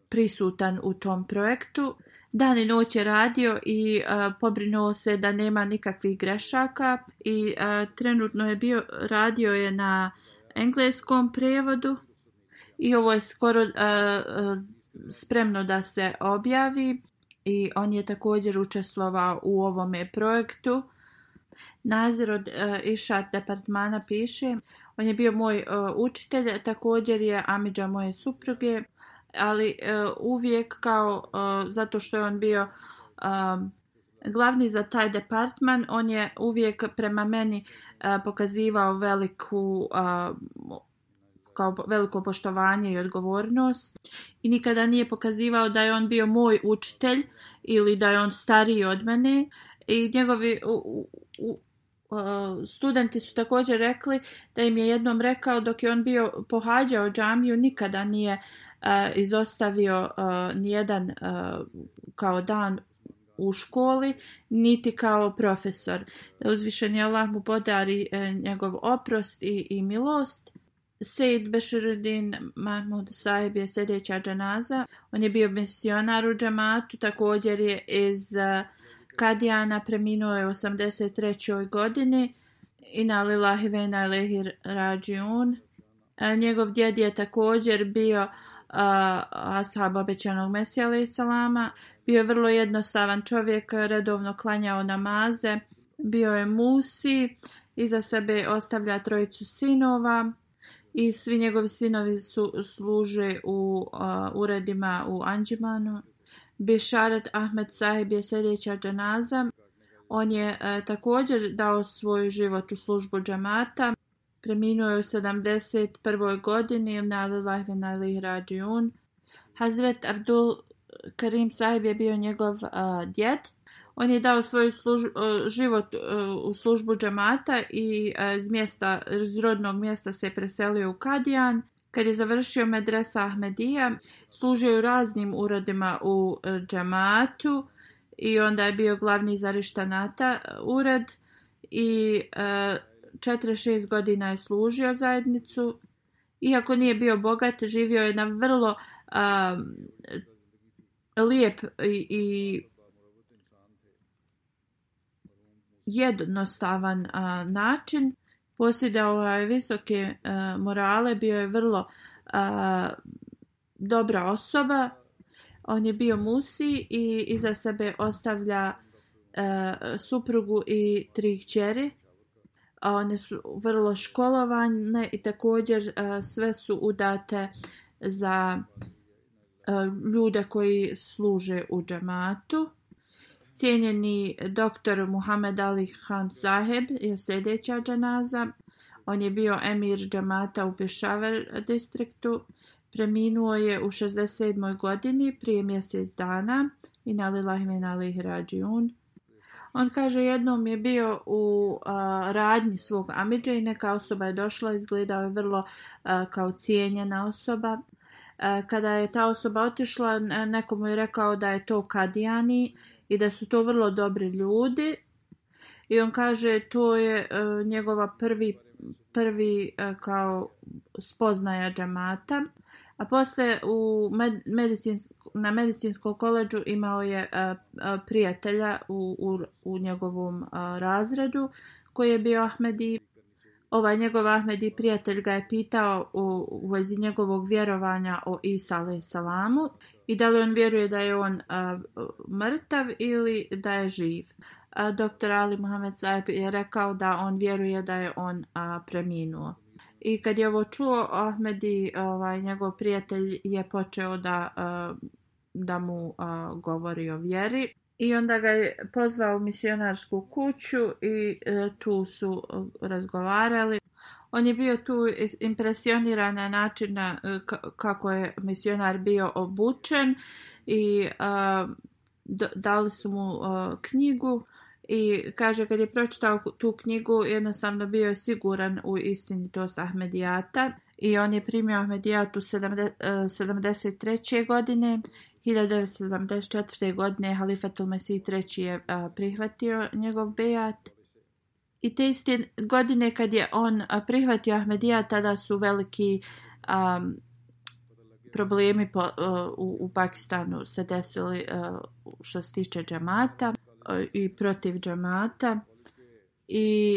prisutan u tom projektu. Dan i noć je radio i pobrinuo se da nema nikakvih grešaka i trenutno je bio radio je na engleskom prevodu i ovo je skoro e, e, spremno da se objavi i on je također učestvovao u ovome projektu. Nazir od uh, departmana piše, on je bio moj učitelj, također je Amidža moje supruge, ali uvijek kao, zato što je on bio glavni za taj departman, on je uvijek prema meni pokazivao veliku kao veliko poštovanje i odgovornost i nikada nije pokazivao da je on bio moj učitelj ili da je on stariji od mene i njegovi studenti su također rekli da im je jednom rekao dok je on bio pohađao džamiju nikada nije izostavio nijedan kao dan u školi niti kao profesor da uzvišeni Allah mu podari e, njegov oprost i, i milost Sejid Beširudin Mahmud Saib je sljedeća džanaza. On je bio misionar u džamatu. također je iz eh, Kadijana preminuo je u 83. godini. Ina lillahi vena Lehir rađiun. Eh, njegov djed je također bio uh, ashab obećanog Mesija alaih salama. Bio je vrlo jednostavan čovjek, redovno klanjao namaze. Bio je musi, iza sebe ostavlja trojicu sinova i svi njegovi sinovi su služe u uredima u Anđimanu. Bisharat Ahmed Sahib je sljedeća džanaza. On je e, također dao svoj život u službu džamata. Preminuo je u 71. godini na Lillahi na Hazret Abdul Karim Sahib je bio njegov djet. djed. On je dao svoj e, život e, u službu džamata i e, iz, mjesta, iz rodnog mjesta se je preselio u Kadijan. Kad je završio medresa Ahmedija, služio je u raznim uredima u džamatu i onda je bio glavni zarištanata ured i 4-6 godina je služio zajednicu. Iako nije bio bogat, živio je na vrlo lijep i, i jednostavan način. Posjedao je visoke morale, bio je vrlo dobra osoba. On je bio musi i iza sebe ostavlja suprugu i tri kćeri. One su vrlo školovane i također sve su udate za ljude koji služe u džamatu. Cijenjeni doktor Muhammed Ali Khan Saheb je sljedeća džanaza. On je bio emir džamata u Pešaver distriktu. Preminuo je u 67. godini prije mjesec dana i nalilah Ali rađiun. On kaže jednom je bio u radnji svog Amidža i neka osoba je došla, izgledao je vrlo kao cijenjena osoba. kada je ta osoba otišla, nekomu je rekao da je to Kadijani i da su to vrlo dobri ljudi. I on kaže to je e, njegova prvi, prvi e, kao spoznaja džamata. A poslije u na medicinskom koleđu imao je e, prijatelja u, njegovom razredu koji je bio Ahmedi. Ovaj njegov Ahmedi prijatelj ga je pitao u, u vezi njegovog vjerovanja o Isa salamu i da li on vjeruje da je on mrtav ili da je živ. Doktor Dr. Ali Mohamed Saib je rekao da on vjeruje da je on preminuo. I kad je ovo čuo, Ahmedi, ovaj, njegov prijatelj, je počeo da, da mu govori o vjeri. I onda ga je pozvao u misionarsku kuću i e, tu su razgovarali. On je bio tu impresioniran na način e, kako je misionar bio obučen i dali su mu knjigu i kaže kad je pročitao tu knjigu jednostavno bio je siguran u istinitost Ahmedijata i on je primio Ahmedijatu 73. E, godine 1974. godine Halifatul Mesih III. je prihvatio njegov bejat i te iste godine kad je on prihvatio Ahmedija, tada su veliki um, problemi po, uh, u, Pakistanu se desili uh, što se tiče džamata e, i protiv džamata i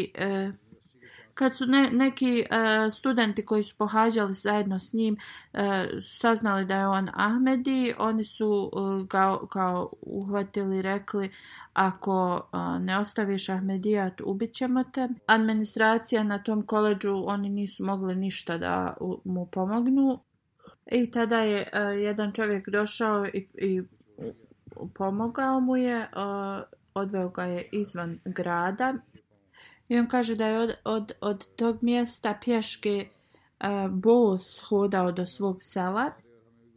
kad su neki e, studenti koji su pohađali zajedno s njim e, saznali da je on Ahmedi, oni su ga e, kao uhvatili rekli ako ne ostaviš Ahmedijat ubit ćemo te. Administracija na tom koleđu oni nisu mogli ništa da mu pomognu. I tada je jedan čovjek došao i, i pomogao mu je, odveo ga je izvan grada i on kaže da je od, od, od tog mjesta pješke uh, bos hodao do svog sela.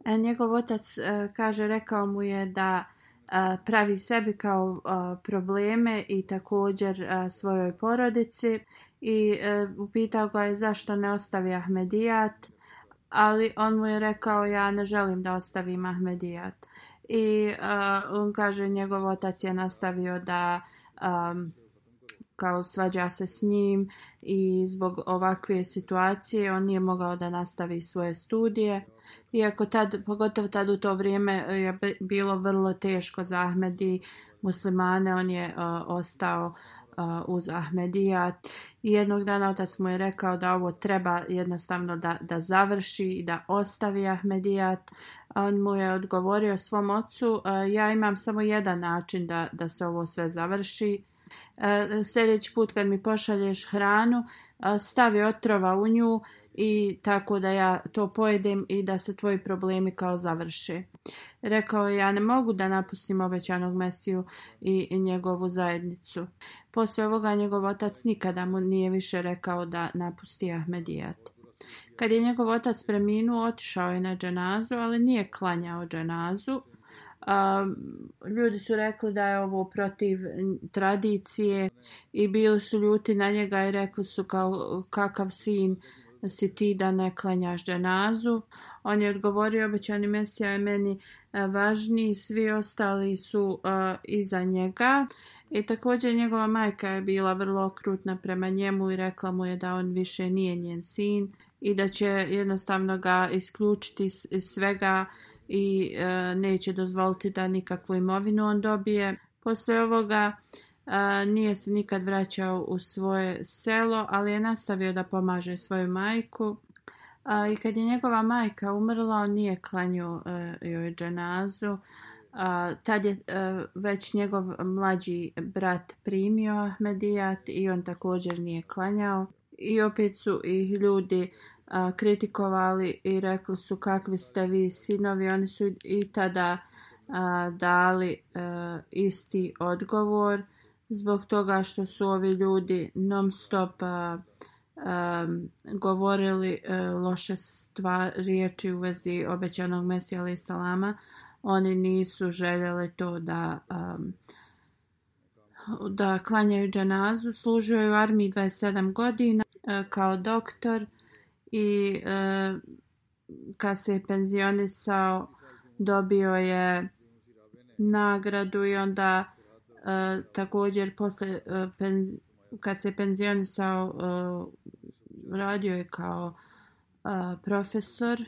A e, njegov otac e, kaže, rekao mu je da e, pravi sebi kao probleme i također svojoj porodici. I upitao ga je zašto ne ostavi Ahmedijat. Ali on mu je rekao ja ne želim da ostavim Ahmedijat. I on kaže njegov otac je nastavio da kao svađa se s njim i zbog ovakve situacije on nije mogao da nastavi svoje studije. Iako tad, pogotovo tad u to vrijeme je bilo vrlo teško za Ahmedi muslimane, on je e, ostao e, uz Ahmedijat. I jednog dana otac mu je rekao da ovo treba jednostavno da, da završi i da ostavi Ahmedijat. On mu je odgovorio svom ocu, e, ja imam samo jedan način da, da se ovo sve završi E, sljedeći put kad mi pošalješ hranu, e, stavi otrova u nju i tako da ja to pojedem i da se tvoji problemi kao završe. Rekao je, ja ne mogu da napustim obećanog Mesiju i njegovu zajednicu. Posle ovoga njegov otac nikada mu nije više rekao da napusti Ahmedijat. Kad je njegov otac preminuo, otišao je na dženazu, ali nije klanjao dženazu ljudi su rekli da je ovo protiv tradicije i bili su ljuti na njega i rekli su kao kakav sin si ti da ne klanjaš On je odgovorio obećani mesija je meni e, važniji, svi ostali su e, iza njega. I također njegova majka je bila vrlo okrutna prema njemu i rekla mu je da on više nije njen sin i da će jednostavno ga isključiti iz svega i e, neće dozvoliti da nikakvu imovinu on dobije. Posle ovoga e, nije se nikad vraćao u svoje selo, ali je nastavio da pomaže svoju majku. I kad je njegova majka umrla, on nije klanju e, joj dženazu. Tad je već njegov mlađi brat primio medijat i on također nije klanjao. I opet su ih ljudi kritikovali i rekli su kakvi ste vi sinovi. Oni su i tada dali e, isti odgovor zbog toga što su ovi ljudi non stop govorili e, loše stvari riječi u vezi obećanog Mesija ali Salama, oni nisu željeli to da da klanjaju dženazu služio je u armiji 27 godina e, kao doktor i e, kad se je penzionisao dobio je nagradu i onda e, također e, kad se penzionisao radio je kao profesor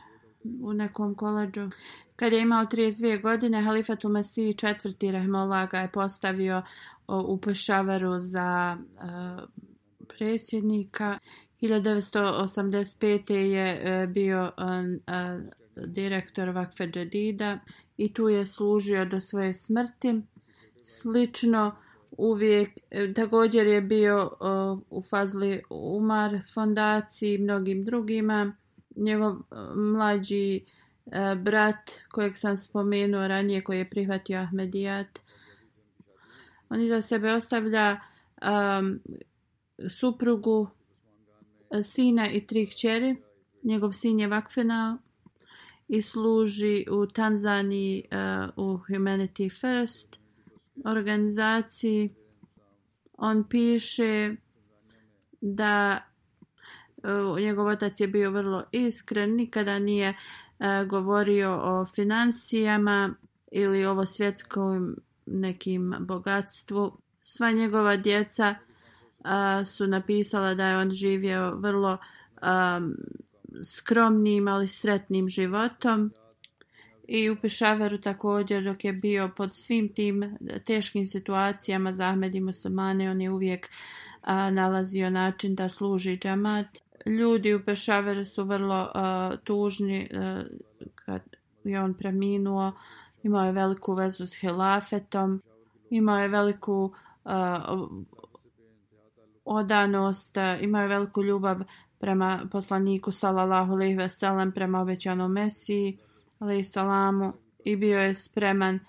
u nekom kolađu. Kad je imao 32 godine, Halifatul Masih četvrti Rahmolaga ga je postavio u Pešavaru za predsjednika 1985. je e, bio e, e, direktor Vakfe Džedida i tu je služio do svoje smrti. Slično uvijek također je bio u Fazli Umar fondaciji i mnogim drugima. Njegov mlađi brat kojeg sam spomenuo ranije koji je prihvatio Ahmedijat. On iza sebe ostavlja suprugu sina i tri kćeri. Njegov sin je Vakfena i služi u Tanzaniji eh, u Humanity First organizaciji. On piše da eh, njegov otac je bio vrlo iskren, nikada nije eh, govorio o financijama ili ovo svjetskom nekim bogatstvu. Sva njegova djeca su napisala da je on živio vrlo um, skromnim ali sretnim životom i u Pešaveru također dok je bio pod svim tim teškim situacijama za Ahmed i on je uvijek nalazio način da služi džamat. Ljudi u Pešaveru su vrlo tužni kad je on preminuo. Imao je veliku vezu s Helafetom. Imao je veliku odanost, e, imaju veliku ljubav prema poslaniku sallallahu alejhi ve prema obećanom Mesiji, alejhi salamu i bio je spreman e,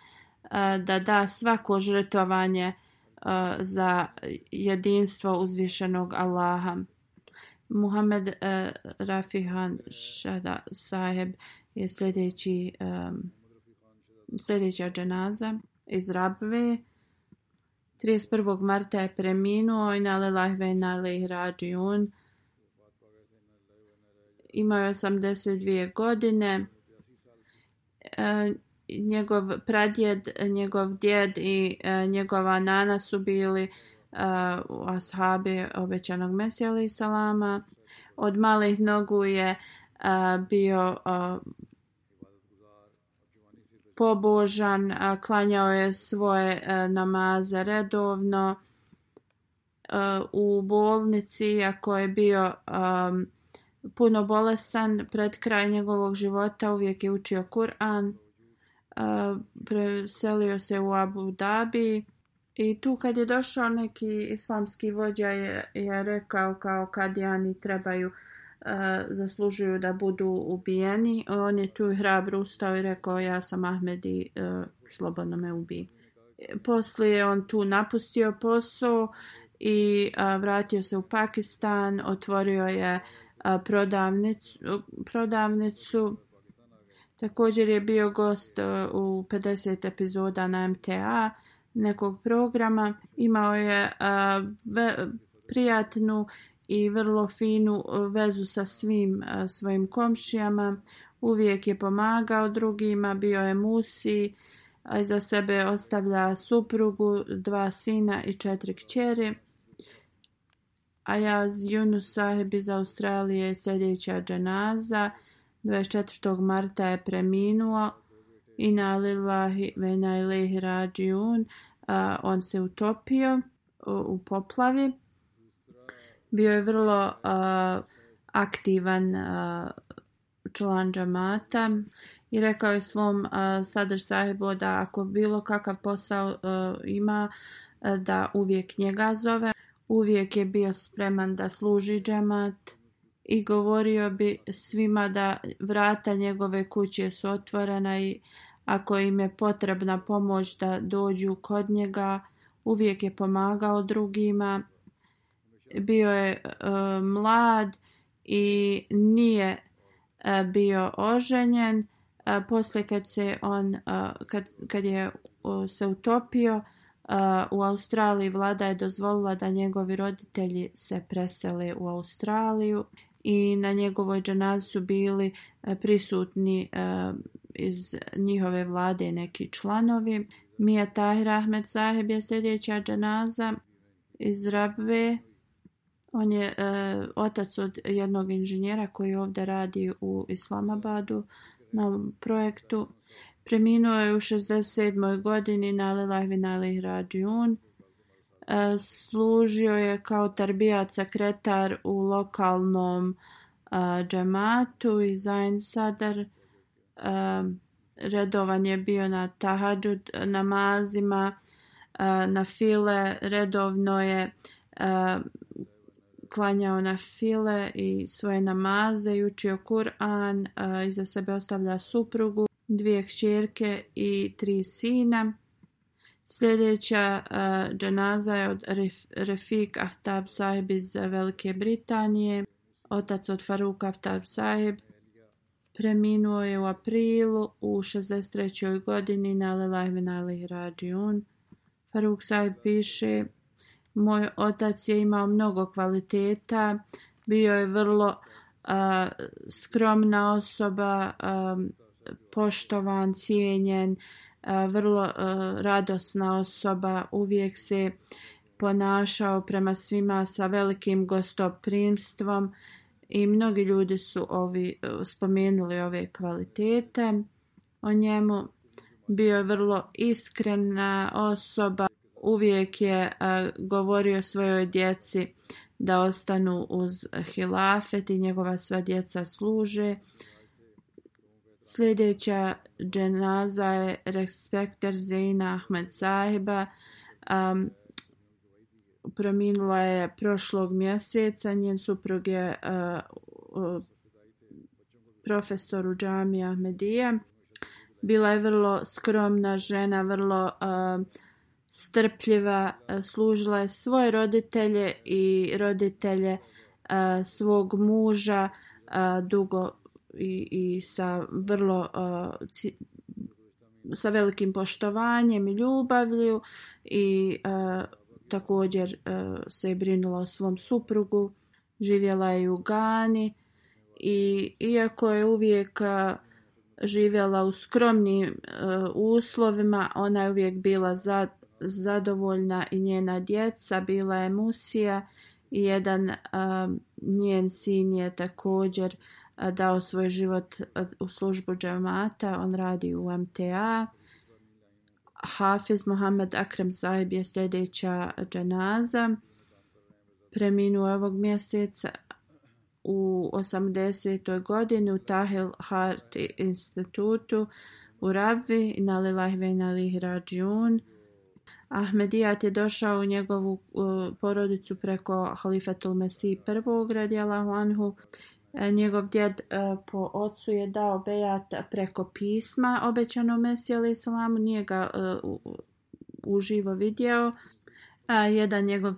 da da svako žrtvovanje e, za jedinstvo uzvišenog Allaha. Muhammed Rafihan Shada Saheb je sljedeći sljedeća dženaza iz Rabve. 31. marta je preminuo i na lahve i Imao je 82 godine. E, njegov pradjed, njegov djed i e, njegova nana su bili e, u ashabi obećanog Mesija salama. Od malih nogu je bio pobožan, klanjao je svoje e, namaze redovno e, u bolnici, ako je bio e, puno bolestan, pred kraj njegovog života uvijek je učio Kur'an, preselio se u Abu Dhabi i tu kad je došao neki islamski vođa je, rekao kao kadijani trebaju zaslužuju da budu ubijeni. On je tu hrabro ustao i rekao ja sam Ahmed i e, slobodno me ubi. Poslije je on tu napustio posao i vratio se u Pakistan, otvorio je prodavnicu, prodavnicu. Također je bio gost e, u 50 epizoda na MTA nekog programa. Imao je prijatnu i vrlo finu e, vezu sa svim e, svojim komšijama. Uvijek je pomagao drugima, bio je musi, za sebe ostavlja suprugu, dva sina i četiri kćeri. A ja z Yunus Sahib iz Australije sljedeća dženaza 24. marta je preminuo i na lillahi On se utopio u poplavi. Bio je vrlo uh, aktivan član džamata i rekao je svom uh, sahibu da ako bilo kakav posao e, ima e, da uvijek njega zove. Uvijek je bio spreman da služi džamat i govorio bi svima da vrata njegove kuće su otvorena i ako im je potrebna pomoć da dođu kod njega, uvijek je pomagao drugima bio je e, mlad i nije e, bio oženjen. E, poslije kad se on, kad, kad je se utopio u Australiji, vlada je dozvolila da njegovi roditelji se presele u Australiju i na njegovoj dženazi su bili prisutni iz njihove vlade neki članovi. Mija Tahir Ahmed Saheb je sljedeća dženaza iz Rabve. On je e, otac od jednog inženjera koji ovdje radi u Islamabadu na projektu. Preminuo je u 67. godini na Lelajvi na e, služio je kao tarbijat sekretar u lokalnom e, džematu i Zain Sadar. Redovan je bio na tahadžud namazima, na file. Redovno je klanjao na file i svoje namaze i učio Kur'an, iza sebe ostavlja suprugu, dvije kćerke i tri sina. Sljedeća dženaza je od Refik Aftab Sahib iz Velike Britanije, otac od Faruka Aftab Sahib. Preminuo je u aprilu u 63. godini na Lelajvin Ali Rađiun. Faruk Saheb piše moj otac je imao mnogo kvaliteta, bio je vrlo skromna osoba, poštovan, cijenjen, vrlo radosna osoba, uvijek se ponašao prema svima sa velikim gostoprimstvom i mnogi ljudi su ovi, e, spomenuli ove kvalitete o njemu. Bio je vrlo iskrena osoba uvijek je eh, govorio svojoj djeci da ostanu uz hilafet i njegova sva djeca služe. Sljedeća dženaza je respekter Zina Ahmed Sahiba. Um, prominula je prošlog mjeseca. Njen suprug je uh, uh, profesor u džami Ahmedija. Bila je vrlo skromna žena, vrlo eh, strpljiva, e, služila je svoje roditelje i roditelje e, svog muža e, dugo i, sa vrlo sa velikim poštovanjem i ljubavlju i također se je brinula o svom suprugu živjela je u Gani i iako je uvijek živjela u skromnim uslovima, ona je uvijek bila za, zadovoljna i njena djeca. Bila je Musija i jedan njen sin je također dao svoj život u službu džamata. On radi u MTA. Hafiz Mohamed Akram Saib je sljedeća džanaza Preminuo ovog mjeseca u 80. godini u Tahil Hart institutu u Ravi na Lilah na Rađun. Ahmedijat je došao u njegovu porodicu preko Halifetul Messi prvog radijalahu anhu. E, njegov djed e, po ocu je dao bejat preko pisma obećanom Mesiju ali nije ga e, uživo vidio. Jedan njegov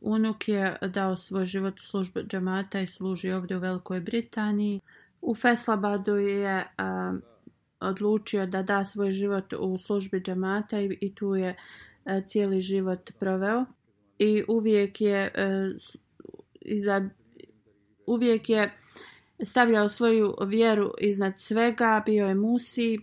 unuk je dao svoj život u službu džamata i služi ovdje u Velikoj Britaniji. U Feslabadu je odlučio da da svoj život u službi džamata i tu je e, cijeli život proveo i uvijek je e, uvijek je stavljao svoju vjeru iznad svega, bio je musi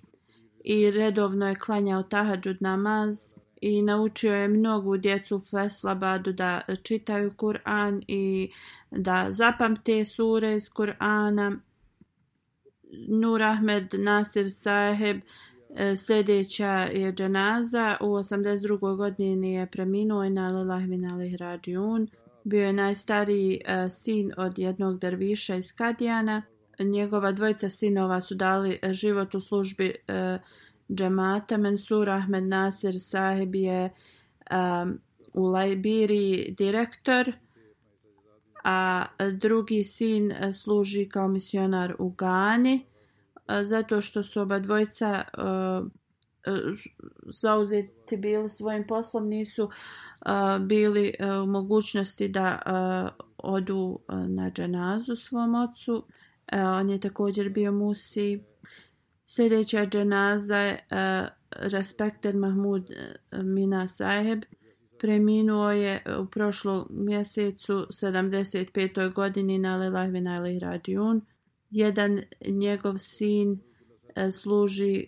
i redovno je klanjao tahadžud namaz i naučio je mnogu djecu Feslabadu da čitaju Kur'an i da zapamte sure iz Kur'ana Nur Ahmed Nasir Saheb e, sljedeća je dženaza. U 82. godini je preminuo i Rađiun. Bio je najstariji e, sin od jednog derviša iz Kadijana. Njegova dvojica sinova su dali život u službi e, džemata. Mensur Ahmed Nasir Saheb je u Lajbiriji direktor a drugi sin e, služi kao misionar u Gani e, zato što su oba dvojca e, zauzeti bili svojim poslom nisu bili u mogućnosti da odu na dženazu svom ocu. On je također bio musi. Sljedeća dženaza je respekter Mahmud Mina Saheb Preminuo je e, u prošlu mjesecu 75. godini na Lelajvin vinali Radijun. Jedan njegov sin e, služi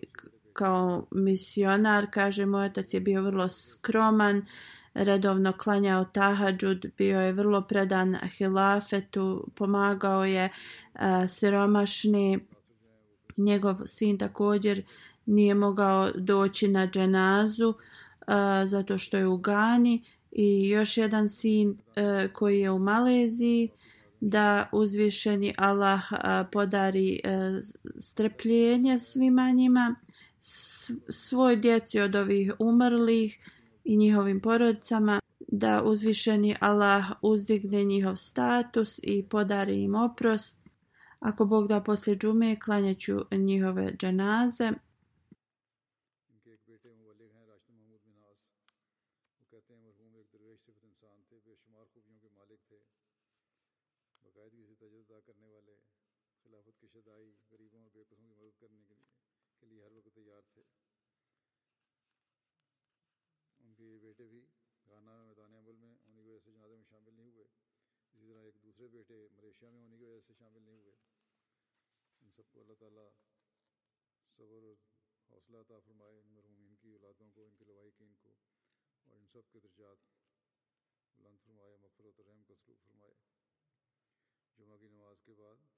kao misionar. Kaže, moj otac je bio vrlo skroman, redovno klanjao tahadžud, bio je vrlo predan hilafetu, pomagao je e, siromašni. Njegov sin također nije mogao doći na dženazu zato što je u Gani i još jedan sin e, koji je u Maleziji da uzvišeni Allah podari e, strpljenje svima njima, svoj djeci od ovih umrlih i njihovim porodicama, da uzvišeni Allah uzdigne njihov status i podari im oprost. Ako Bog da poslije džume klanjaću njihove dženaze. बेटे भी गाना मैदान अमल में होने की वजह से जनाजे में शामिल नहीं हुए इसी तरह एक दूसरे बेटे मलेशिया में होने की वजह से शामिल नहीं हुए इन सबको
अल्लाह ताला सब्र और हौसला अता फरमाए इन मरहूमिन की औलादों को इनके लवाकिन को और इन सब के दर्जात बुलंद फरमाए मफरत रहम का सलूक फरमाए जुमा की नमाज के बाद